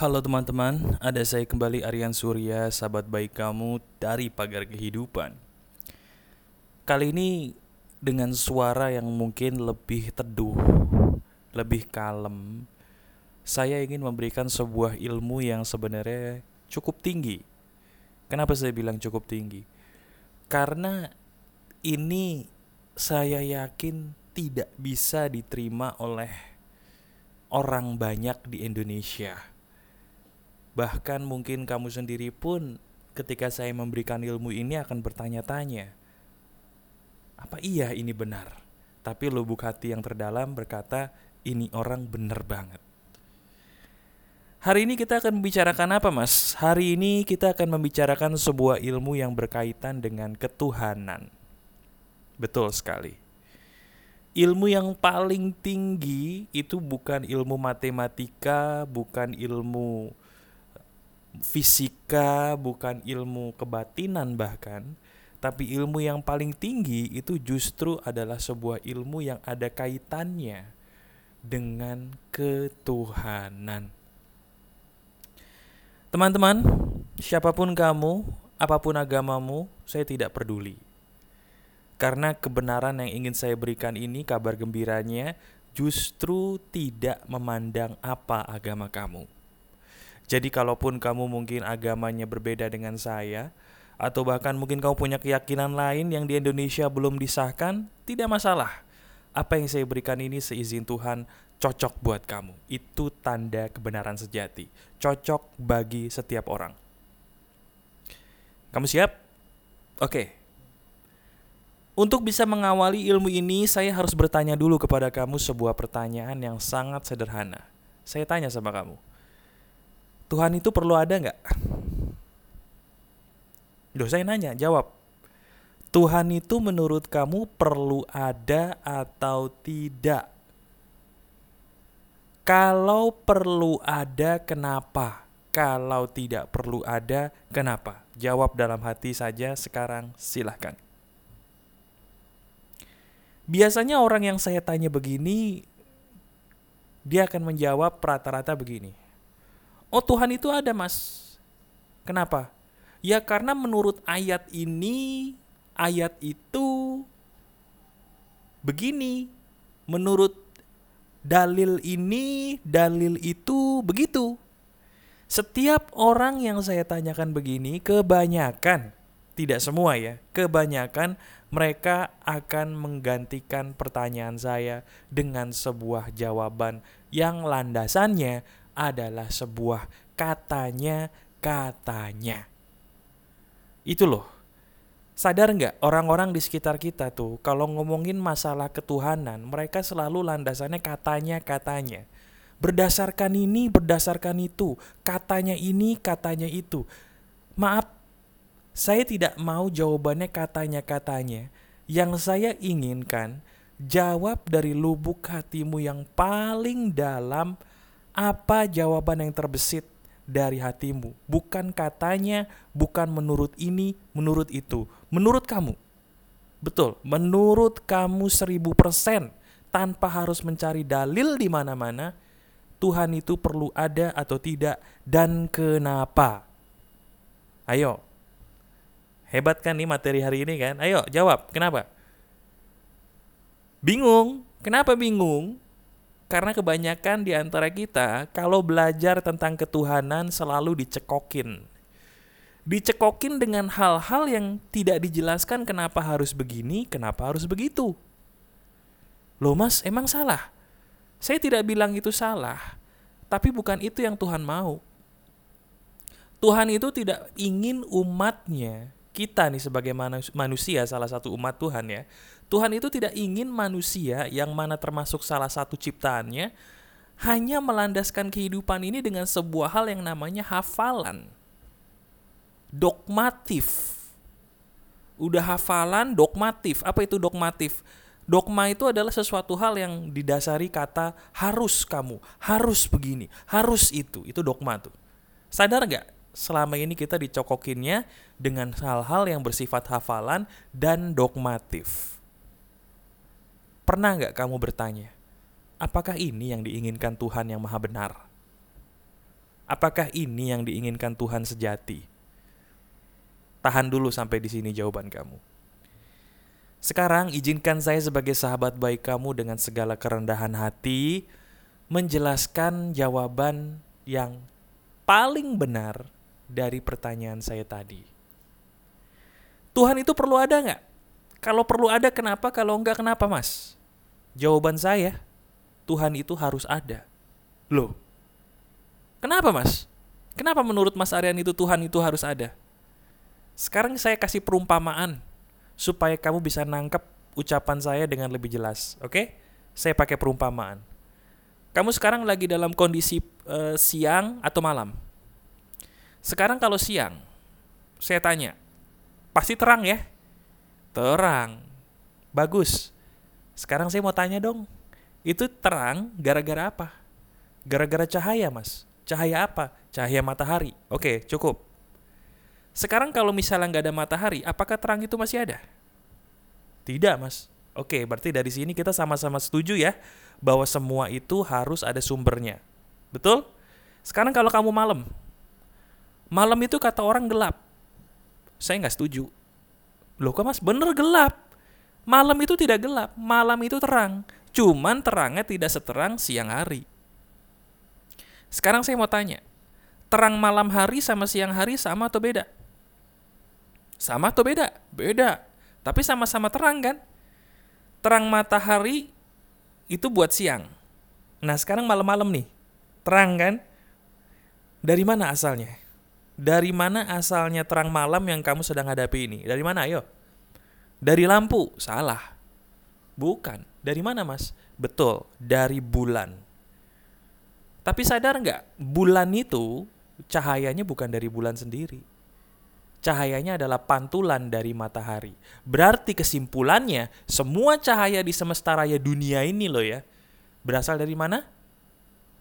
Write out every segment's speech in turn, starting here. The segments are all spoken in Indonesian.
Halo teman-teman, ada saya kembali Aryan Surya, sahabat baik kamu dari Pagar Kehidupan. Kali ini dengan suara yang mungkin lebih teduh, lebih kalem, saya ingin memberikan sebuah ilmu yang sebenarnya cukup tinggi. Kenapa saya bilang cukup tinggi? Karena ini saya yakin tidak bisa diterima oleh orang banyak di Indonesia Bahkan mungkin kamu sendiri pun ketika saya memberikan ilmu ini akan bertanya-tanya, apa iya ini benar? Tapi lubuk hati yang terdalam berkata, ini orang benar banget. Hari ini kita akan membicarakan apa mas? Hari ini kita akan membicarakan sebuah ilmu yang berkaitan dengan ketuhanan. Betul sekali. Ilmu yang paling tinggi itu bukan ilmu matematika, bukan ilmu fisika, bukan ilmu kebatinan bahkan, tapi ilmu yang paling tinggi itu justru adalah sebuah ilmu yang ada kaitannya dengan ketuhanan. Teman-teman, siapa pun kamu, apa pun agamamu, saya tidak peduli. Karena kebenaran yang ingin saya berikan ini, kabar gembiranya, justru tidak memandang apa agama kamu jadi kalaupun kamu mungkin agamanya berbeda dengan saya atau bahkan mungkin kamu punya keyakinan lain yang di Indonesia belum disahkan, tidak masalah. Apa yang saya berikan ini seizin Tuhan cocok buat kamu. Itu tanda kebenaran sejati. Cocok bagi setiap orang. Kamu siap? Oke. Untuk bisa mengawali ilmu ini, saya harus bertanya dulu kepada kamu sebuah pertanyaan yang sangat sederhana. Saya tanya sama kamu Tuhan itu perlu ada nggak? Duh, saya nanya, jawab. Tuhan itu menurut kamu perlu ada atau tidak? Kalau perlu ada, kenapa? Kalau tidak perlu ada, kenapa? Jawab dalam hati saja sekarang, silahkan. Biasanya orang yang saya tanya begini, dia akan menjawab rata-rata begini. Oh Tuhan itu ada mas. Kenapa? Ya karena menurut ayat ini, ayat itu begini. Menurut dalil ini, dalil itu begitu. Setiap orang yang saya tanyakan begini, kebanyakan, tidak semua ya, kebanyakan mereka akan menggantikan pertanyaan saya dengan sebuah jawaban yang landasannya adalah sebuah katanya-katanya. Itu loh. Sadar nggak orang-orang di sekitar kita tuh kalau ngomongin masalah ketuhanan mereka selalu landasannya katanya-katanya. Berdasarkan ini, berdasarkan itu, katanya ini, katanya itu. Maaf, saya tidak mau jawabannya katanya-katanya. Yang saya inginkan jawab dari lubuk hatimu yang paling dalam apa jawaban yang terbesit dari hatimu? Bukan katanya, bukan menurut ini, menurut itu. Menurut kamu. Betul, menurut kamu seribu persen tanpa harus mencari dalil di mana-mana, Tuhan itu perlu ada atau tidak dan kenapa? Ayo. Hebat kan nih materi hari ini kan? Ayo jawab, kenapa? Bingung? Kenapa bingung? Karena kebanyakan di antara kita kalau belajar tentang ketuhanan selalu dicekokin. Dicekokin dengan hal-hal yang tidak dijelaskan kenapa harus begini, kenapa harus begitu. Loh mas, emang salah? Saya tidak bilang itu salah, tapi bukan itu yang Tuhan mau. Tuhan itu tidak ingin umatnya, kita nih sebagai manusia, salah satu umat Tuhan ya, Tuhan itu tidak ingin manusia yang mana termasuk salah satu ciptaannya hanya melandaskan kehidupan ini dengan sebuah hal yang namanya hafalan. Dogmatif. Udah hafalan dogmatif. Apa itu dogmatif? Dogma itu adalah sesuatu hal yang didasari kata harus kamu, harus begini, harus itu. Itu dogma tuh. Sadar gak? Selama ini kita dicokokinnya dengan hal-hal yang bersifat hafalan dan dogmatif. Pernah nggak kamu bertanya, apakah ini yang diinginkan Tuhan yang maha benar? Apakah ini yang diinginkan Tuhan sejati? Tahan dulu sampai di sini jawaban kamu. Sekarang izinkan saya sebagai sahabat baik kamu dengan segala kerendahan hati menjelaskan jawaban yang paling benar dari pertanyaan saya tadi. Tuhan itu perlu ada nggak? Kalau perlu ada kenapa? Kalau enggak kenapa mas? Jawaban saya, Tuhan itu harus ada. Loh, kenapa mas? Kenapa menurut Mas Aryan itu Tuhan itu harus ada? Sekarang saya kasih perumpamaan supaya kamu bisa nangkep ucapan saya dengan lebih jelas. Oke? Saya pakai perumpamaan. Kamu sekarang lagi dalam kondisi uh, siang atau malam? Sekarang kalau siang, saya tanya, pasti terang ya? Terang. Bagus. Sekarang saya mau tanya dong, itu terang gara-gara apa? Gara-gara cahaya, Mas. Cahaya apa? Cahaya matahari. Oke, cukup. Sekarang kalau misalnya nggak ada matahari, apakah terang itu masih ada? Tidak, Mas. Oke, berarti dari sini kita sama-sama setuju ya bahwa semua itu harus ada sumbernya. Betul? Sekarang kalau kamu malam, malam itu kata orang gelap. Saya nggak setuju. Loh kok mas, bener gelap. Malam itu tidak gelap, malam itu terang. Cuman terangnya tidak seterang siang hari. Sekarang saya mau tanya, terang malam hari sama siang hari sama atau beda? Sama atau beda? Beda. Tapi sama-sama terang kan? Terang matahari itu buat siang. Nah sekarang malam-malam nih, terang kan? Dari mana asalnya? Dari mana asalnya terang malam yang kamu sedang hadapi ini? Dari mana ayo? Dari lampu? Salah. Bukan. Dari mana mas? Betul, dari bulan. Tapi sadar nggak, bulan itu cahayanya bukan dari bulan sendiri. Cahayanya adalah pantulan dari matahari. Berarti kesimpulannya, semua cahaya di semesta raya dunia ini loh ya, berasal dari mana?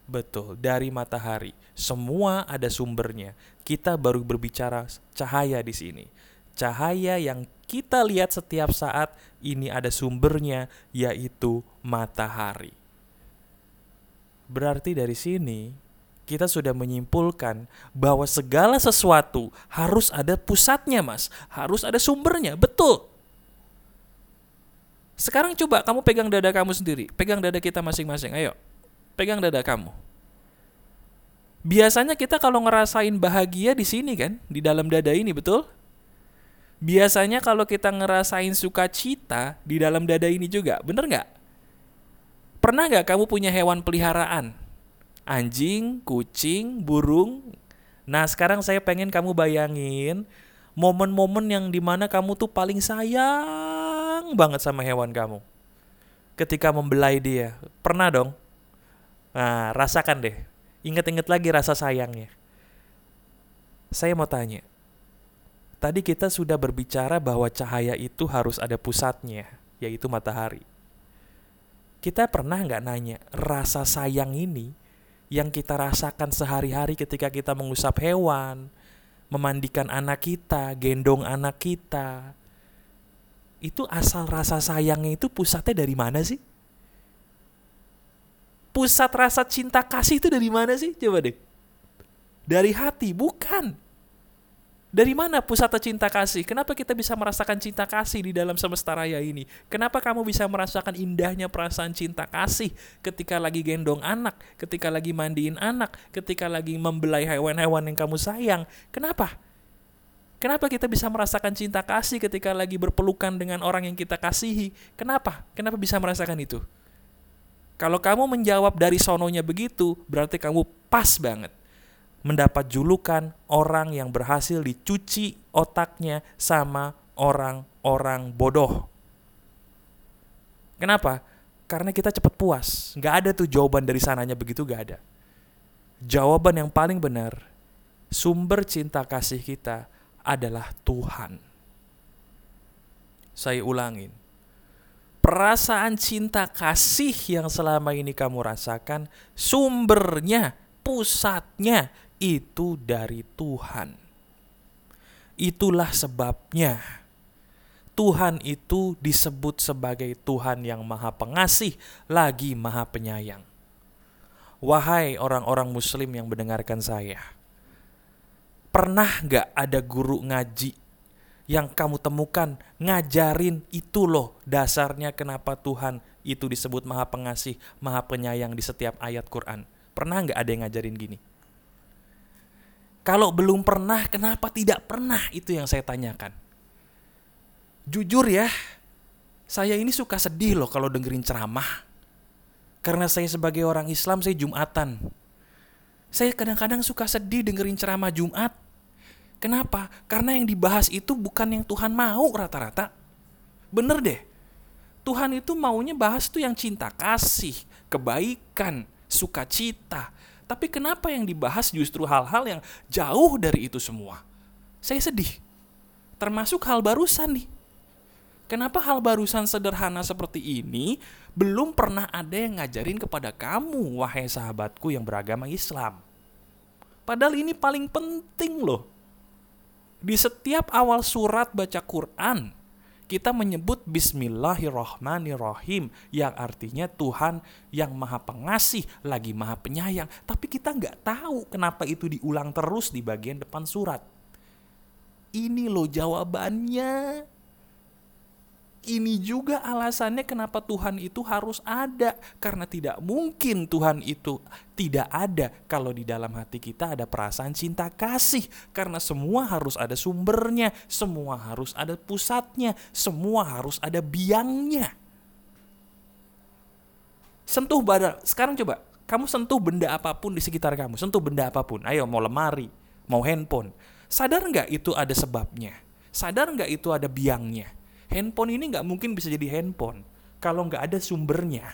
Betul, dari matahari. Semua ada sumbernya. Kita baru berbicara cahaya di sini. Cahaya yang kita lihat setiap saat ini ada sumbernya, yaitu matahari. Berarti dari sini kita sudah menyimpulkan bahwa segala sesuatu harus ada pusatnya, Mas. Harus ada sumbernya. Betul. Sekarang coba kamu pegang dada kamu sendiri. Pegang dada kita masing-masing. Ayo. Pegang dada kamu. Biasanya kita kalau ngerasain bahagia di sini kan, di dalam dada ini, betul? Biasanya kalau kita ngerasain sukacita di dalam dada ini juga, bener nggak? Pernah nggak kamu punya hewan peliharaan? anjing, kucing, burung. Nah, sekarang saya pengen kamu bayangin momen-momen yang di mana kamu tuh paling sayang banget sama hewan kamu. Ketika membelai dia. Pernah dong? Nah, rasakan deh. Ingat-ingat lagi rasa sayangnya. Saya mau tanya. Tadi kita sudah berbicara bahwa cahaya itu harus ada pusatnya, yaitu matahari. Kita pernah nggak nanya, rasa sayang ini yang kita rasakan sehari-hari ketika kita mengusap hewan, memandikan anak kita, gendong anak kita. Itu asal rasa sayangnya itu pusatnya dari mana sih? Pusat rasa cinta kasih itu dari mana sih? Coba deh. Dari hati, bukan. Dari mana pusat cinta kasih? Kenapa kita bisa merasakan cinta kasih di dalam semesta raya ini? Kenapa kamu bisa merasakan indahnya perasaan cinta kasih ketika lagi gendong anak, ketika lagi mandiin anak, ketika lagi membelai hewan-hewan yang kamu sayang? Kenapa? Kenapa kita bisa merasakan cinta kasih ketika lagi berpelukan dengan orang yang kita kasihi? Kenapa? Kenapa bisa merasakan itu? Kalau kamu menjawab dari sononya begitu, berarti kamu pas banget mendapat julukan orang yang berhasil dicuci otaknya sama orang-orang bodoh. Kenapa? Karena kita cepat puas. Nggak ada tuh jawaban dari sananya begitu, nggak ada. Jawaban yang paling benar, sumber cinta kasih kita adalah Tuhan. Saya ulangin. Perasaan cinta kasih yang selama ini kamu rasakan, sumbernya, pusatnya itu dari Tuhan. Itulah sebabnya Tuhan itu disebut sebagai Tuhan yang Maha Pengasih, lagi Maha Penyayang. Wahai orang-orang muslim yang mendengarkan saya. Pernah nggak ada guru ngaji yang kamu temukan ngajarin itu loh dasarnya kenapa Tuhan itu disebut maha pengasih, maha penyayang di setiap ayat Quran. Pernah nggak ada yang ngajarin gini? Kalau belum pernah, kenapa tidak pernah? Itu yang saya tanyakan. Jujur ya, saya ini suka sedih loh kalau dengerin ceramah. Karena saya sebagai orang Islam, saya Jumatan. Saya kadang-kadang suka sedih dengerin ceramah Jumat. Kenapa? Karena yang dibahas itu bukan yang Tuhan mau rata-rata. Bener deh. Tuhan itu maunya bahas tuh yang cinta kasih, kebaikan, sukacita. Tapi kenapa yang dibahas justru hal-hal yang jauh dari itu semua? Saya sedih. Termasuk hal barusan nih. Kenapa hal barusan sederhana seperti ini belum pernah ada yang ngajarin kepada kamu, wahai sahabatku yang beragama Islam? Padahal ini paling penting loh. Di setiap awal surat baca Quran, kita menyebut Bismillahirrohmanirrohim yang artinya Tuhan yang maha pengasih lagi maha penyayang. Tapi kita nggak tahu kenapa itu diulang terus di bagian depan surat. Ini loh jawabannya ini juga alasannya kenapa Tuhan itu harus ada karena tidak mungkin Tuhan itu tidak ada kalau di dalam hati kita ada perasaan cinta kasih karena semua harus ada sumbernya, semua harus ada pusatnya, semua harus ada biangnya. Sentuh badan. Sekarang coba kamu sentuh benda apa pun di sekitar kamu, sentuh benda apa pun. Ayo mau lemari, mau handphone. Sadar nggak itu ada sebabnya? Sadar nggak itu ada biangnya? Handphone ini nggak mungkin bisa jadi handphone kalau nggak ada sumbernya.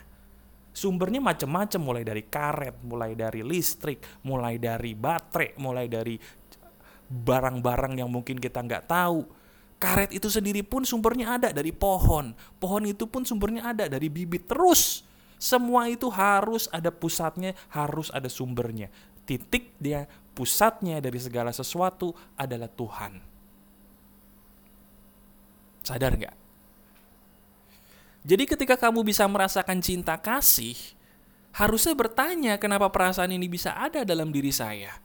Sumbernya macam-macam, mulai dari karet, mulai dari listrik, mulai dari baterai, mulai dari barang-barang yang mungkin kita nggak tahu. Karet itu sendiri pun sumbernya ada dari pohon. Pohon itu pun sumbernya ada dari bibit. Terus semua itu harus ada pusatnya, harus ada sumbernya. Titik dia, pusatnya dari segala sesuatu adalah Tuhan. Sadar nggak? Jadi ketika kamu bisa merasakan cinta kasih, harusnya bertanya kenapa perasaan ini bisa ada dalam diri saya.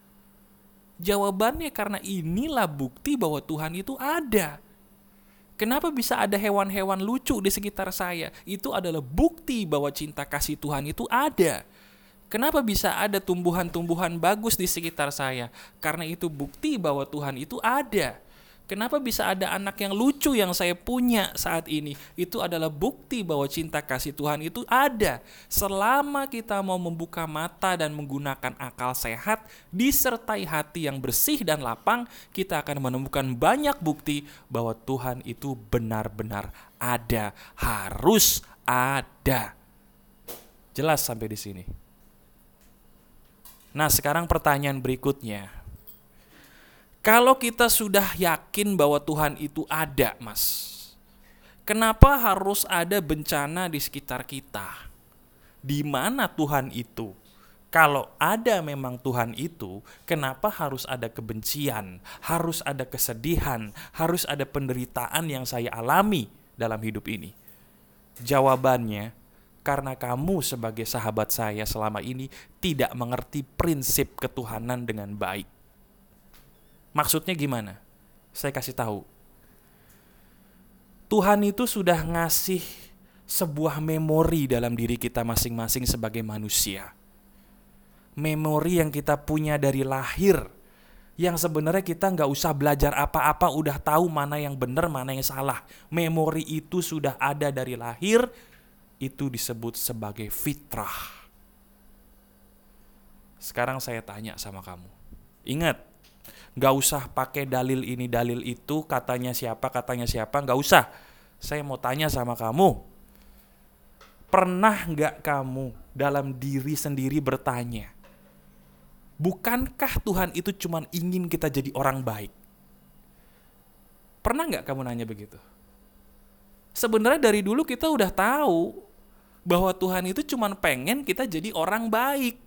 Jawabannya karena inilah bukti bahwa Tuhan itu ada. Kenapa bisa ada hewan-hewan lucu di sekitar saya? Itu adalah bukti bahwa cinta kasih Tuhan itu ada. Kenapa bisa ada tumbuhan-tumbuhan bagus di sekitar saya? Karena itu bukti bahwa Tuhan itu ada. Kenapa bisa ada anak yang lucu yang saya punya saat ini? Itu adalah bukti bahwa cinta kasih Tuhan itu ada. Selama kita mau membuka mata dan menggunakan akal sehat, disertai hati yang bersih dan lapang, kita akan menemukan banyak bukti bahwa Tuhan itu benar-benar ada, harus ada. Jelas sampai di sini. Nah, sekarang pertanyaan berikutnya kalau kita sudah yakin bahwa Tuhan itu ada, Mas, kenapa harus ada bencana di sekitar kita? Di mana Tuhan itu? Kalau ada memang Tuhan itu, kenapa harus ada kebencian, harus ada kesedihan, harus ada penderitaan yang saya alami dalam hidup ini? Jawabannya, karena kamu sebagai sahabat saya selama ini tidak mengerti prinsip ketuhanan dengan baik Maksudnya gimana? Saya kasih tahu. Tuhan itu sudah ngasih sebuah memori dalam diri kita masing-masing sebagai manusia. Memori yang kita punya dari lahir, yang sebenarnya kita nggak usah belajar apa-apa, udah tahu mana yang benar, mana yang salah. Memori itu sudah ada dari lahir, itu disebut sebagai fitrah. Sekarang saya tanya sama kamu, ingat, Gak usah pakai dalil ini dalil itu katanya siapa katanya siapa gak usah. Saya mau tanya sama kamu. Pernah nggak kamu dalam diri sendiri bertanya, bukankah Tuhan itu cuma ingin kita jadi orang baik? Pernah nggak kamu nanya begitu? Sebenarnya dari dulu kita udah tahu bahwa Tuhan itu cuma pengen kita jadi orang baik.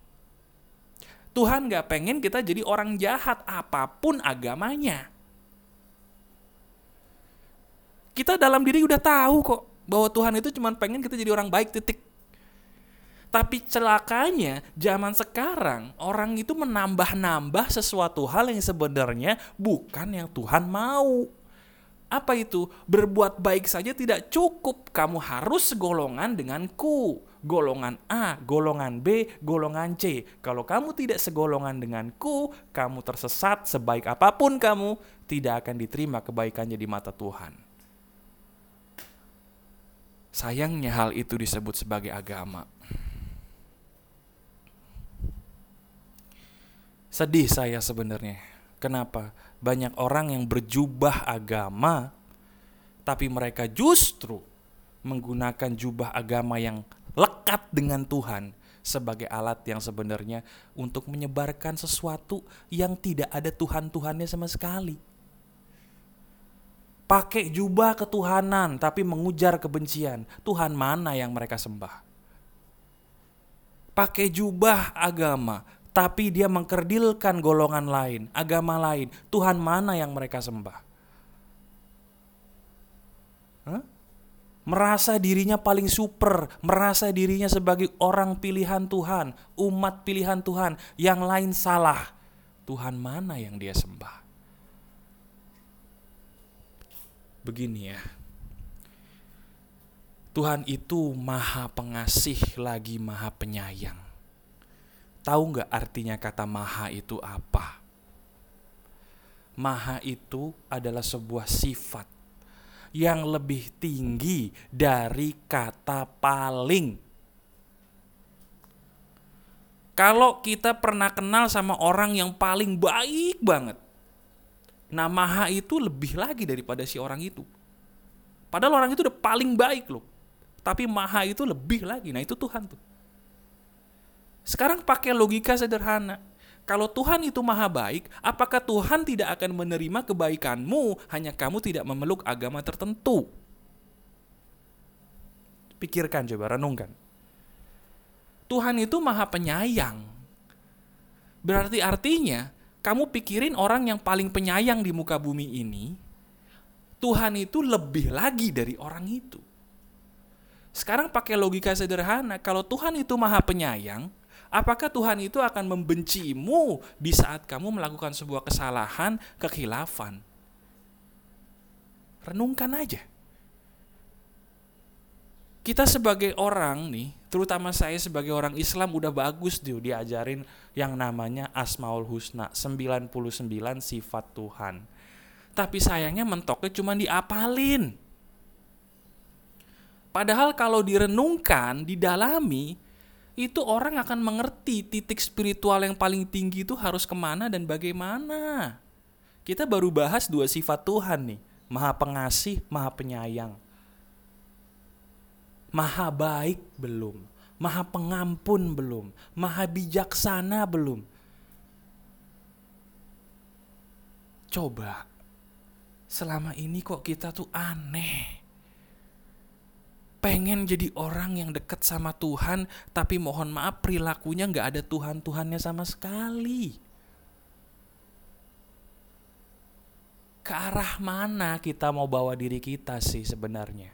Tuhan gak pengen kita jadi orang jahat apa pun agamanya. Kita dalam diri udah tahu kok bahwa Tuhan itu cuma pengen kita jadi orang baik titik. Tapi celakanya zaman sekarang orang itu menambah-nambah sesuatu hal yang sebenarnya bukan yang Tuhan mau. Apa itu? Berbuat baik saja tidak cukup. Kamu harus segolongan denganku. Golongan A, golongan B, golongan C. Kalau kamu tidak segolongan denganku, kamu tersesat sebaik apa pun kamu, tidak akan diterima kebaikannya di mata Tuhan. Sayangnya hal itu disebut sebagai agama. Sedih saya sebenarnya. Kenapa? Banyak orang yang berjubah agama, tapi mereka justru menggunakan jubah agama yang lekat dengan Tuhan sebagai alat yang sebenarnya untuk menyebarkan sesuatu yang tidak ada Tuhan-Tuhannya sama sekali. Pakai jubah ketuhanan tapi mengujar kebencian. Tuhan mana yang mereka sembah? Pakai jubah agama tapi dia mengkerdilkan golongan lain, agama lain. Tuhan mana yang mereka sembah? Hah? Merasa dirinya paling super, merasa dirinya sebagai orang pilihan Tuhan, umat pilihan Tuhan, yang lain salah. Tuhan mana yang dia sembah? Begini ya. Tuhan itu maha pengasih lagi maha penyayang. Tahu nggak artinya kata maha itu apa? Maha itu adalah sebuah sifat yang lebih tinggi dari kata paling. Kalau kita pernah kenal sama orang yang paling baik banget, nah maha itu lebih lagi daripada si orang itu. Padahal orang itu udah paling baik loh. Tapi maha itu lebih lagi. Nah itu Tuhan tuh. Sekarang pakai logika sederhana. Kalau Tuhan itu maha baik, apakah Tuhan tidak akan menerima kebaikanmu hanya kamu tidak memeluk agama tertentu? Pikirkan coba, renungkan. Tuhan itu maha penyayang. Berarti artinya, kamu pikirin orang yang paling penyayang di muka bumi ini, Tuhan itu lebih lagi dari orang itu. Sekarang pakai logika sederhana, kalau Tuhan itu maha penyayang, Apakah Tuhan itu akan membencimu di saat kamu melakukan sebuah kesalahan, kekhilafan? Renungkan aja. Kita sebagai orang nih, terutama saya sebagai orang Islam udah bagus tuh diajarin yang namanya Asmaul Husna, 99 sifat Tuhan. Tapi sayangnya mentoknya cuma diapalin. Padahal kalau direnungkan, didalami, itu orang akan mengerti titik spiritual yang paling tinggi itu harus ke mana dan bagaimana. Kita baru bahas dua sifat Tuhan nih, maha pengasih, maha penyayang. Maha baik belum, maha pengampun belum, maha bijaksana belum. Coba, selama ini kok kita tuh aneh pengen jadi orang yang dekat sama Tuhan, tapi mohon maaf perilakunya nggak ada Tuhan-Tuhannya sama sekali. Ke arah mana kita mau bawa diri kita sih sebenarnya?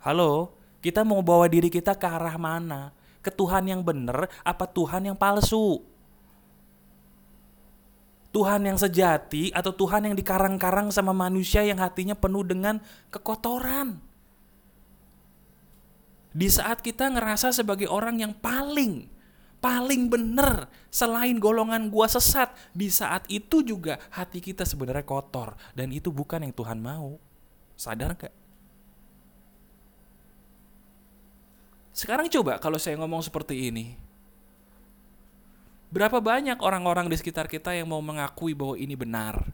Halo, kita mau bawa diri kita ke arah mana? Ke Tuhan yang benar apa Tuhan yang palsu? Tuhan yang sejati atau Tuhan yang dikarang-karang sama manusia yang hatinya penuh dengan kekotoran? Di saat kita ngerasa sebagai orang yang paling paling benar selain golongan gua sesat, di saat itu juga hati kita sebenarnya kotor dan itu bukan yang Tuhan mau. Sadar gak? Sekarang coba kalau saya ngomong seperti ini. Berapa banyak orang-orang di sekitar kita yang mau mengakui bahwa ini benar?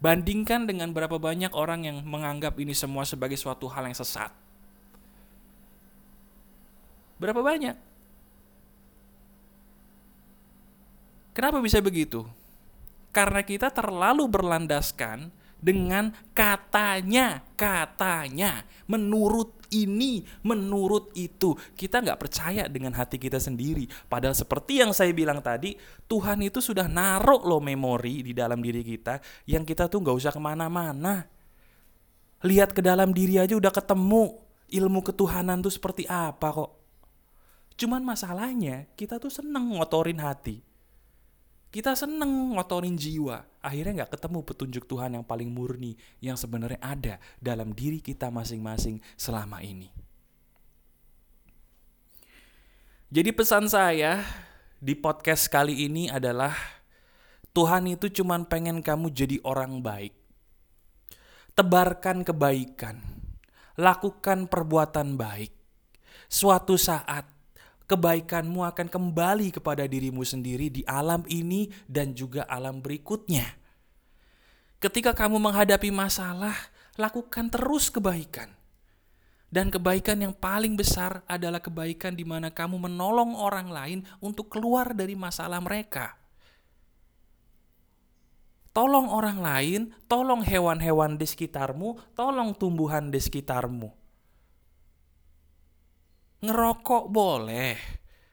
Bandingkan dengan berapa banyak orang yang menganggap ini semua sebagai suatu hal yang sesat. Berapa banyak? Kenapa bisa begitu? Karena kita terlalu berlandaskan dengan katanya, katanya, menurut ini, menurut itu. Kita nggak percaya dengan hati kita sendiri. Padahal seperti yang saya bilang tadi, Tuhan itu sudah naruh loh memori di dalam diri kita yang kita tuh nggak usah ke mana-mana. Lihat ke dalam diri aja udah ketemu ilmu ketuhanan tuh seperti apa kok. Cuman masalahnya kita tuh seneng ngotorin hati. Kita seneng ngotorin jiwa. Akhirnya nggak ketemu petunjuk Tuhan yang paling murni yang sebenarnya ada dalam diri kita masing-masing selama ini. Jadi pesan saya di podcast kali ini adalah Tuhan itu cuman pengen kamu jadi orang baik. Tebarkan kebaikan. Lakukan perbuatan baik. Suatu saat kebaikanmu akan kembali kepada dirimu sendiri di alam ini dan juga alam berikutnya. Ketika kamu menghadapi masalah, lakukan terus kebaikan. Dan kebaikan yang paling besar adalah kebaikan di mana kamu menolong orang lain untuk keluar dari masalah mereka. Tolong orang lain, tolong hewan-hewan di sekitarmu, tolong tumbuhan di sekitarmu. Ngerokok boleh,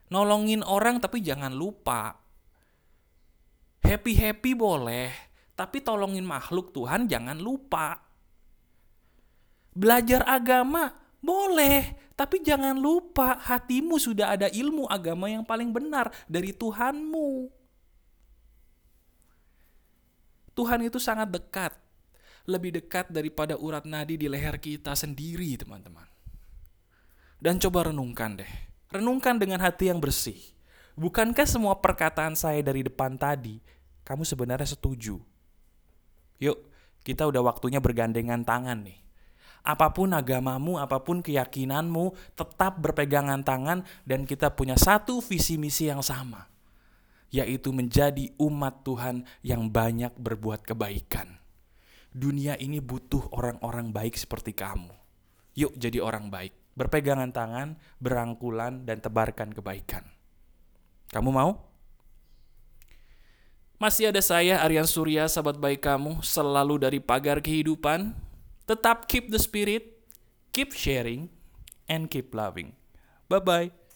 nolongin orang tapi jangan lupa. Happy-happy boleh, tapi tolongin makhluk Tuhan jangan lupa. Belajar agama boleh, tapi jangan lupa hatimu sudah ada ilmu agama yang paling benar dari Tuhanmu. Tuhan itu sangat dekat. Lebih dekat daripada urat nadi di leher kita sendiri, teman-teman. Dan coba renungkan deh. Renungkan dengan hati yang bersih. Bukankah semua perkataan saya dari depan tadi, kamu sebenarnya setuju? Yuk, kita udah waktunya bergandengan tangan nih. Apa pun agamamu, apa pun keyakinanmu, tetap berpegangan tangan dan kita punya satu visi misi yang sama yaitu menjadi umat Tuhan yang banyak berbuat kebaikan. Dunia ini butuh orang-orang baik seperti kamu. Yuk jadi orang baik. Berpegangan tangan, berangkulan, dan tebarkan kebaikan. Kamu mau? Masih ada saya, Aryan Surya, sahabat baik kamu, selalu dari pagar kehidupan. Tetap keep the spirit, keep sharing, and keep loving. Bye-bye.